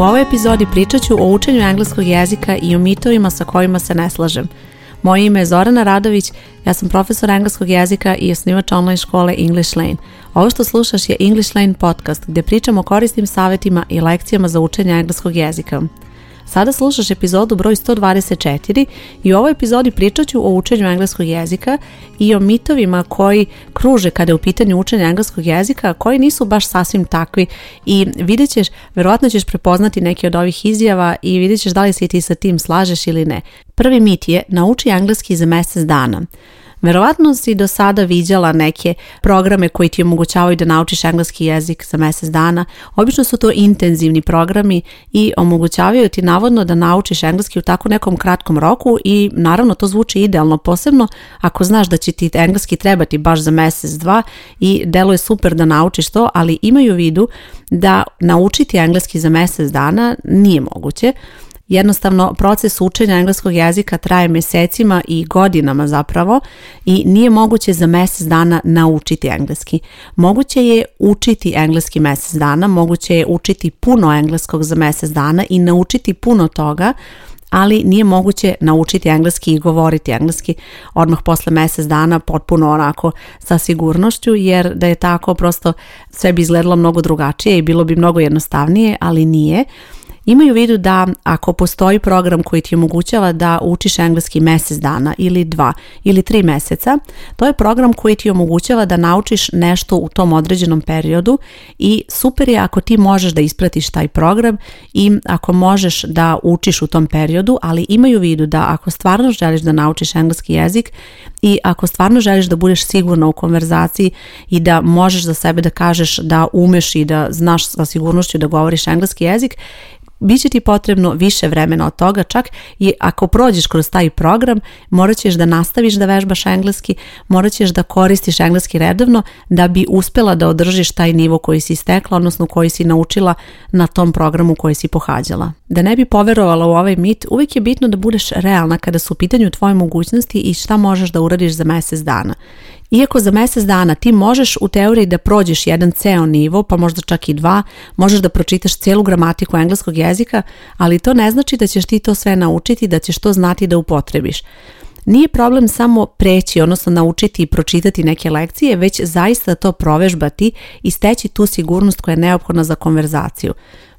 U ovoj epizodi pričat ću o učenju engleskog jezika i o mitovima sa kojima se ne slažem. Moje ime je Zorana Radović, ja sam profesor engleskog jezika i osnivač online škole English Lane. Ovo što slušaš je English Lane podcast gdje pričam o korisnim savjetima i lekcijama za učenje engleskog jezika. Sada slušaš epizodu broj 124 i u ovoj epizodi pričat ću o učenju engleskog jezika i o mitovima koji kruže kada je u pitanju učenja engleskog jezika, koji nisu baš sasvim takvi i vidjet ćeš, verovatno ćeš prepoznati neke od ovih izjava i vidjet ćeš da li se ti sa tim slažeš ili ne. Prvi mit je nauči engleski za mjesec dana. Verovatno si do sada viđala neke programe koji ti omogućavaju da naučiš engleski jezik za mesec dana. Obično su to intenzivni programi i omogućavaju ti navodno da naučiš engleski u tako nekom kratkom roku i naravno to zvuči idealno, posebno ako znaš da će ti engleski trebati baš za mesec, dva i je super da naučiš to, ali imaju u vidu da naučiti engleski za mesec dana nije moguće Jednostavno, proces učenja engleskog jezika traje mjesecima i godinama zapravo i nije moguće za mjesec dana naučiti engleski. Moguće je učiti engleski mjesec dana, moguće je učiti puno engleskog za mjesec dana i naučiti puno toga, ali nije moguće naučiti engleski i govoriti engleski odmah posle mjesec dana potpuno onako sa sigurnošću jer da je tako prosto sve bi izgledalo mnogo drugačije i bilo bi mnogo jednostavnije, ali nije. Imaju u vidu da ako postoji program koji ti omogućava da učiš engleski mjesec dana ili dva ili tri mjeseca, to je program koji ti omogućava da naučiš nešto u tom određenom periodu i super je ako ti možeš da ispratiš taj program i ako možeš da učiš u tom periodu, ali imaju u vidu da ako stvarno želiš da naučiš engleski jezik i ako stvarno želiš da budeš sigurna u konverzaciji i da možeš za sebe da kažeš da umeš i da znaš sa sigurnošću da govoriš engleski jezik, Biće ti potrebno više vremena od toga, čak i ako prođeš kroz taj program, morat ćeš da nastaviš da vežbaš engleski, morat ćeš da koristiš engleski redovno da bi uspjela da održiš taj nivo koji si stekla, odnosno koji si naučila na tom programu koji si pohađala. Da ne bi poverovala u ovaj mit, uvijek je bitno da budeš realna kada su u pitanju tvoje mogućnosti i šta možeš da uradiš za mjesec dana. Iako za mjesec dana ti možeš u teoriji da prođeš jedan ceo nivo, pa možda čak i dva, možeš da pročitaš cijelu gramatiku engleskog jezika, ali to ne znači da ćeš ti to sve naučiti, da ćeš to znati da upotrebiš. Nije problem samo preći, odnosno naučiti i pročitati neke lekcije, već zaista to provežbati i steći tu sigurnost koja je neophodna za konverzaciju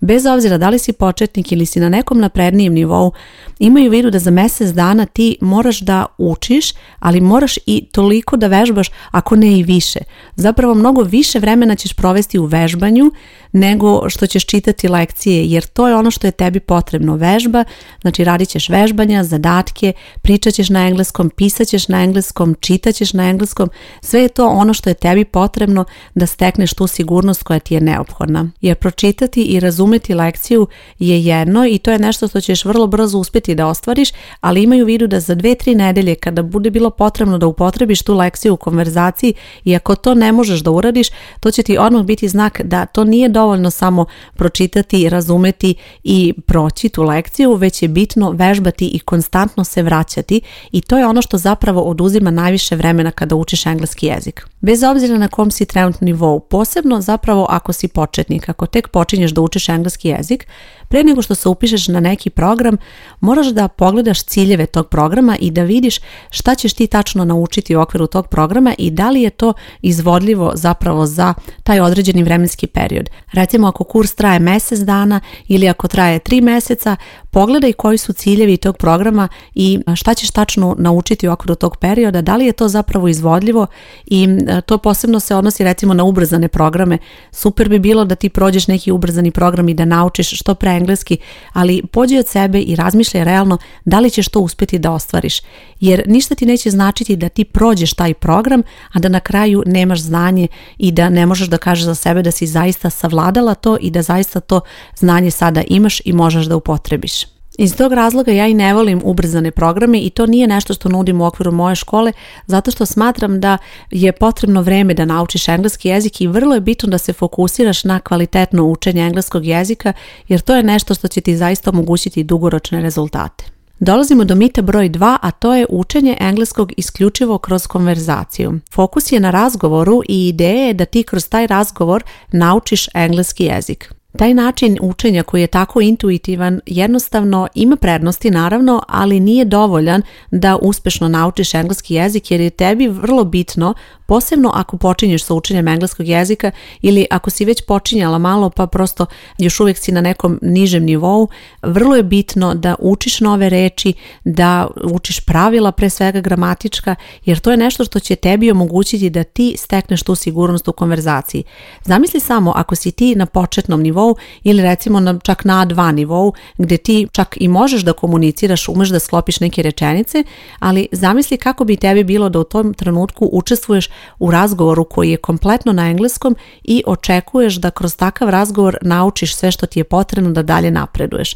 bez obzira da li si početnik ili si na nekom naprednijem nivou, imaju u vidu da za mjesec dana ti moraš da učiš, ali moraš i toliko da vežbaš, ako ne i više. Zapravo mnogo više vremena ćeš provesti u vežbanju nego što ćeš čitati lekcije, jer to je ono što je tebi potrebno vežba, znači radit ćeš vežbanja, zadatke, pričat ćeš na engleskom, pisat ćeš na engleskom, čitat ćeš na engleskom, sve je to ono što je tebi potrebno da stekneš tu sigurnost koja ti je neophodna. Jer pročitati i razumjeti razumeti lekciju je jedno i to je nešto što ćeš vrlo brzo uspjeti da ostvariš, ali imaju u vidu da za dve, tri nedelje kada bude bilo potrebno da upotrebiš tu lekciju u konverzaciji i ako to ne možeš da uradiš, to će ti odmah biti znak da to nije dovoljno samo pročitati, razumeti i proći tu lekciju, već je bitno vežbati i konstantno se vraćati i to je ono što zapravo oduzima najviše vremena kada učiš engleski jezik. Bez obzira na kom si trenutno nivou, posebno zapravo ako si početnik, ako tek počinješ da učiš engleski jezik, prije nego što se upišeš na neki program, moraš da pogledaš ciljeve tog programa i da vidiš šta ćeš ti tačno naučiti u okviru tog programa i da li je to izvodljivo zapravo za taj određeni vremenski period. Recimo ako kurs traje mjesec dana ili ako traje tri mjeseca, pogledaj koji su ciljevi tog programa i e, šta ćeš tačno naučiti u okviru tog perioda, da li je to zapravo izvodljivo i e, to posebno se odnosi recimo na ubrzane programe. Super bi bilo da ti prođeš neki ubrzani program i da naučiš što pre engleski, ali pođi od sebe i razmišljaj realno da li ćeš to uspjeti da ostvariš. Jer ništa ti neće značiti da ti prođeš taj program, a da na kraju nemaš znanje i da ne možeš da kažeš za sebe da si zaista savladala to i da zaista to znanje sada imaš i možeš da upotrebiš. Iz tog razloga ja i ne volim ubrzane programe i to nije nešto što nudim u okviru moje škole zato što smatram da je potrebno vrijeme da naučiš engleski jezik i vrlo je bitno da se fokusiraš na kvalitetno učenje engleskog jezika jer to je nešto što će ti zaista omogućiti dugoročne rezultate. Dolazimo do mita broj 2, a to je učenje engleskog isključivo kroz konverzaciju. Fokus je na razgovoru i ideje je da ti kroz taj razgovor naučiš engleski jezik. Taj način učenja koji je tako intuitivan jednostavno ima prednosti naravno, ali nije dovoljan da uspešno naučiš engleski jezik jer je tebi vrlo bitno, posebno ako počinješ sa učenjem engleskog jezika ili ako si već počinjala malo pa prosto još uvijek si na nekom nižem nivou, vrlo je bitno da učiš nove reči, da učiš pravila pre svega gramatička jer to je nešto što će tebi omogućiti da ti stekneš tu sigurnost u konverzaciji. Zamisli samo ako si ti na početnom nivou nivou ili recimo na, čak na dva nivou gde ti čak i možeš da komuniciraš, umeš da sklopiš neke rečenice, ali zamisli kako bi tebi bilo da u tom trenutku učestvuješ u razgovoru koji je kompletno na engleskom i očekuješ da kroz takav razgovor naučiš sve što ti je potrebno da dalje napreduješ.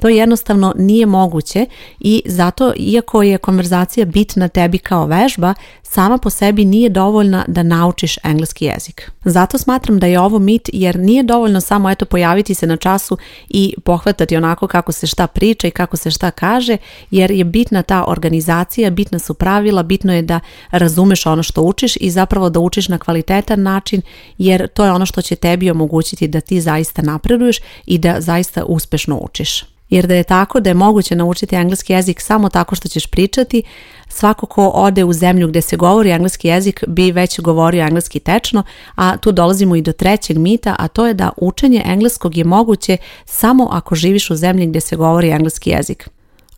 To jednostavno nije moguće i zato iako je konverzacija bitna tebi kao vežba, sama po sebi nije dovoljna da naučiš engleski jezik. Zato smatram da je ovo mit jer nije dovoljno samo eto pojaviti se na času i pohvatati onako kako se šta priča i kako se šta kaže jer je bitna ta organizacija, bitna su pravila, bitno je da razumeš ono što učiš i zapravo da učiš na kvalitetan način jer to je ono što će tebi omogućiti da ti zaista napreduješ i da zaista uspešno učiš. Jer da je tako da je moguće naučiti engleski jezik samo tako što ćeš pričati, svako ko ode u zemlju gdje se govori engleski jezik bi već govorio engleski tečno, a tu dolazimo i do trećeg mita, a to je da učenje engleskog je moguće samo ako živiš u zemlji gdje se govori engleski jezik.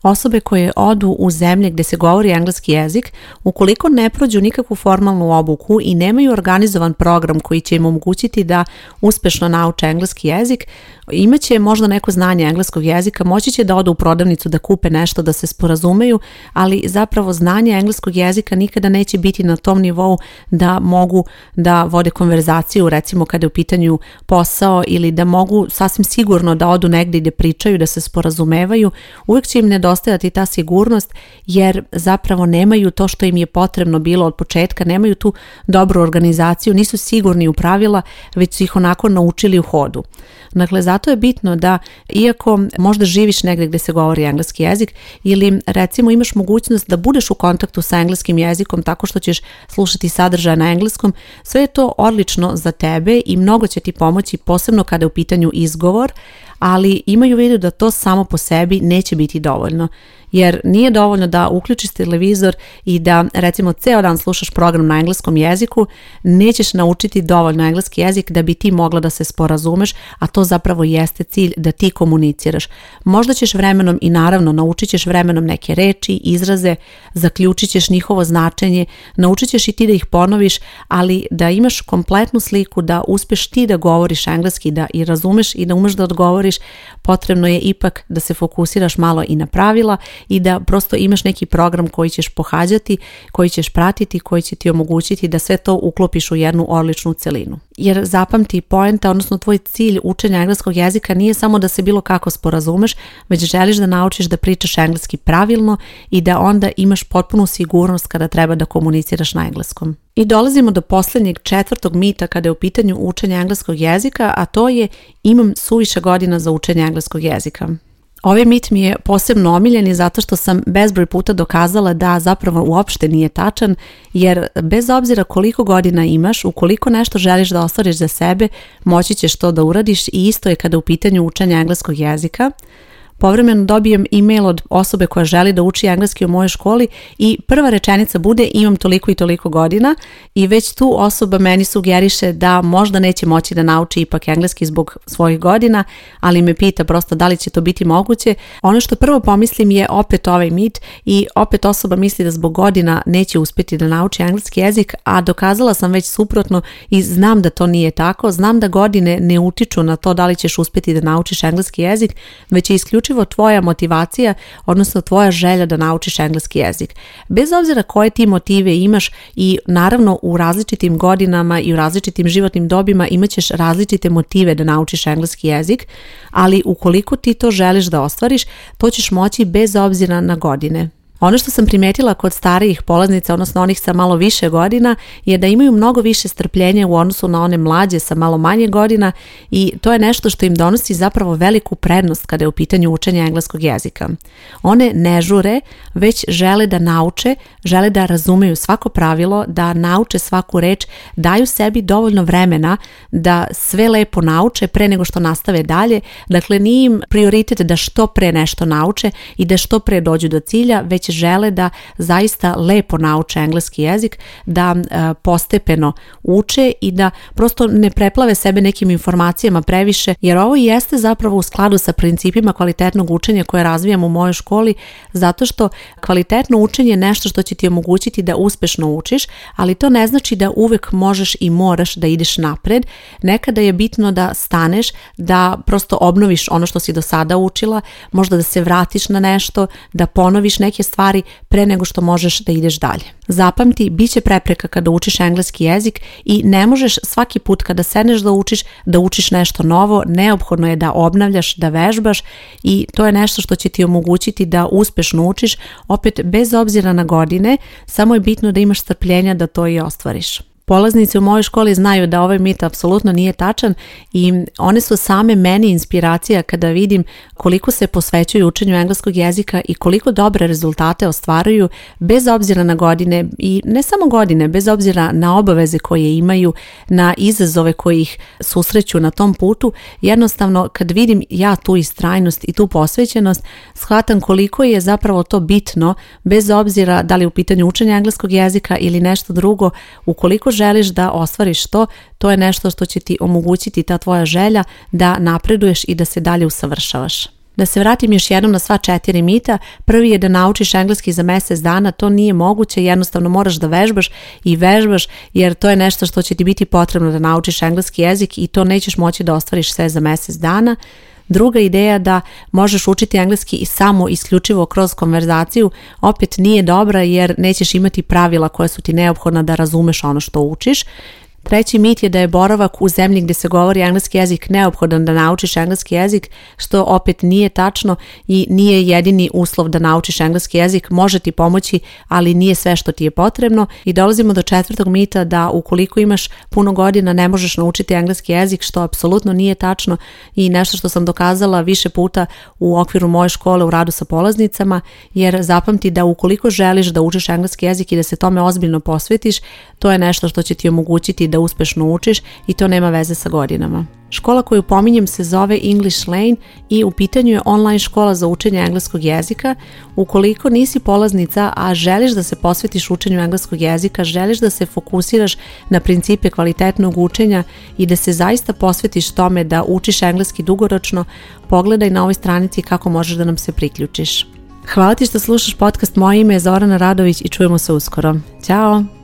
Osobe koje odu u zemlje gdje se govori engleski jezik, ukoliko ne prođu nikakvu formalnu obuku i nemaju organizovan program koji će im omogućiti da uspešno nauče engleski jezik, imaće možda neko znanje engleskog jezika, moći će da odu u prodavnicu da kupe nešto, da se sporazumeju, ali zapravo znanje engleskog jezika nikada neće biti na tom nivou da mogu da vode konverzaciju, recimo kada je u pitanju posao ili da mogu sasvim sigurno da odu negdje gdje pričaju, da se sporazumevaju, uvijek će im nedostajati ta sigurnost jer zapravo nemaju to što im je potrebno bilo od početka, nemaju tu dobru organizaciju, nisu sigurni u pravila, već su ih onako naučili u hodu. Dakle, zato je bitno da iako možda živiš negdje gdje se govori engleski jezik ili recimo imaš mogućnost da budeš u kontaktu sa engleskim jezikom tako što ćeš slušati sadržaj na engleskom, sve je to odlično za tebe i mnogo će ti pomoći posebno kada je u pitanju izgovor, ali imaju u vidu da to samo po sebi neće biti dovoljno jer nije dovoljno da uključiš televizor i da recimo ceo dan slušaš program na engleskom jeziku, nećeš naučiti dovoljno engleski jezik da bi ti mogla da se sporazumeš, a to zapravo jeste cilj da ti komuniciraš. Možda ćeš vremenom i naravno naučit ćeš vremenom neke reči, izraze, zaključit ćeš njihovo značenje, naučit ćeš i ti da ih ponoviš, ali da imaš kompletnu sliku, da uspeš ti da govoriš engleski, da i razumeš i da umeš da odgovoriš, potrebno je ipak da se fokusiraš malo i na pravila i da prosto imaš neki program koji ćeš pohađati, koji ćeš pratiti, koji će ti omogućiti da sve to uklopiš u jednu odličnu celinu. Jer zapamti poenta, odnosno tvoj cilj učenja engleskog jezika nije samo da se bilo kako sporazumeš, već želiš da naučiš da pričaš engleski pravilno i da onda imaš potpunu sigurnost kada treba da komuniciraš na engleskom. I dolazimo do posljednjeg četvrtog mita kada je u pitanju učenja engleskog jezika, a to je imam suviše godina za učenje engleskog jezika. Ovaj mit mi je posebno omiljen zato što sam bezbroj puta dokazala da zapravo uopšte nije tačan, jer bez obzira koliko godina imaš, ukoliko nešto želiš da ostvariš za sebe, moći ćeš to da uradiš i isto je kada u pitanju učenja engleskog jezika povremeno dobijem mail od osobe koja želi da uči engleski u mojoj školi i prva rečenica bude imam toliko i toliko godina i već tu osoba meni sugeriše da možda neće moći da nauči ipak engleski zbog svojih godina, ali me pita prosto da li će to biti moguće. Ono što prvo pomislim je opet ovaj mit i opet osoba misli da zbog godina neće uspjeti da nauči engleski jezik, a dokazala sam već suprotno i znam da to nije tako, znam da godine ne utiču na to da li ćeš uspjeti da naučiš engleski jezik, već je isključivo isključivo tvoja motivacija, odnosno tvoja želja da naučiš engleski jezik. Bez obzira koje ti motive imaš i naravno u različitim godinama i u različitim životnim dobima imaćeš različite motive da naučiš engleski jezik, ali ukoliko ti to želiš da ostvariš, to ćeš moći bez obzira na godine. Ono što sam primetila kod starijih polaznica, odnosno onih sa malo više godina, je da imaju mnogo više strpljenja u odnosu na one mlađe sa malo manje godina i to je nešto što im donosi zapravo veliku prednost kada je u pitanju učenja engleskog jezika. One ne žure, već žele da nauče, žele da razumeju svako pravilo, da nauče svaku reč, daju sebi dovoljno vremena da sve lepo nauče pre nego što nastave dalje. Dakle, nije im prioritet da što pre nešto nauče i da što pre dođu do cilja, već žele da zaista lepo nauče engleski jezik, da e, postepeno uče i da prosto ne preplave sebe nekim informacijama previše, jer ovo jeste zapravo u skladu sa principima kvalitetnog učenja koje razvijam u mojoj školi, zato što kvalitetno učenje je nešto što će ti omogućiti da uspešno učiš, ali to ne znači da uvek možeš i moraš da ideš napred. Nekada je bitno da staneš, da prosto obnoviš ono što si do sada učila, možda da se vratiš na nešto, da ponoviš neke stvari pre nego što možeš da ideš dalje. Zapamti, bit će prepreka kada učiš engleski jezik i ne možeš svaki put kada sedneš da učiš, da učiš nešto novo, neophodno je da obnavljaš, da vežbaš i to je nešto što će ti omogućiti da uspešno učiš, opet bez obzira na godine, samo je bitno da imaš strpljenja da to i ostvariš. Polaznici u mojoj školi znaju da ovaj mit apsolutno nije tačan i one su same meni inspiracija kada vidim koliko se posvećuju učenju engleskog jezika i koliko dobre rezultate ostvaruju bez obzira na godine i ne samo godine, bez obzira na obaveze koje imaju, na izazove koji ih susreću na tom putu. Jednostavno kad vidim ja tu istrajnost i tu posvećenost, shvatam koliko je zapravo to bitno bez obzira da li u pitanju učenja engleskog jezika ili nešto drugo, ukoliko želiš da ostvariš to, to je nešto što će ti omogućiti ta tvoja želja da napreduješ i da se dalje usavršavaš. Da se vratim još jednom na sva četiri mita, prvi je da naučiš engleski za mjesec dana, to nije moguće, jednostavno moraš da vežbaš i vežbaš jer to je nešto što će ti biti potrebno da naučiš engleski jezik i to nećeš moći da ostvariš sve za mjesec dana. Druga ideja da možeš učiti engleski i samo isključivo kroz konverzaciju opet nije dobra jer nećeš imati pravila koja su ti neophodna da razumeš ono što učiš. Treći mit je da je boravak u zemlji gdje se govori engleski jezik neophodan da naučiš engleski jezik, što opet nije tačno i nije jedini uslov da naučiš engleski jezik, može ti pomoći, ali nije sve što ti je potrebno. I dolazimo do četvrtog mita da ukoliko imaš puno godina ne možeš naučiti engleski jezik, što apsolutno nije tačno i nešto što sam dokazala više puta u okviru moje škole u radu sa polaznicama, jer zapamti da ukoliko želiš da učiš engleski jezik i da se tome ozbiljno posvetiš, to je nešto što će ti omogućiti da uspešno učiš i to nema veze sa godinama. Škola koju pominjem se zove English Lane i u pitanju je online škola za učenje engleskog jezika. Ukoliko nisi polaznica, a želiš da se posvetiš učenju engleskog jezika, želiš da se fokusiraš na principe kvalitetnog učenja i da se zaista posvetiš tome da učiš engleski dugoročno, pogledaj na ovoj stranici kako možeš da nam se priključiš. Hvala ti što slušaš podcast. Moje ime je Zorana Radović i čujemo se uskoro. Ćao!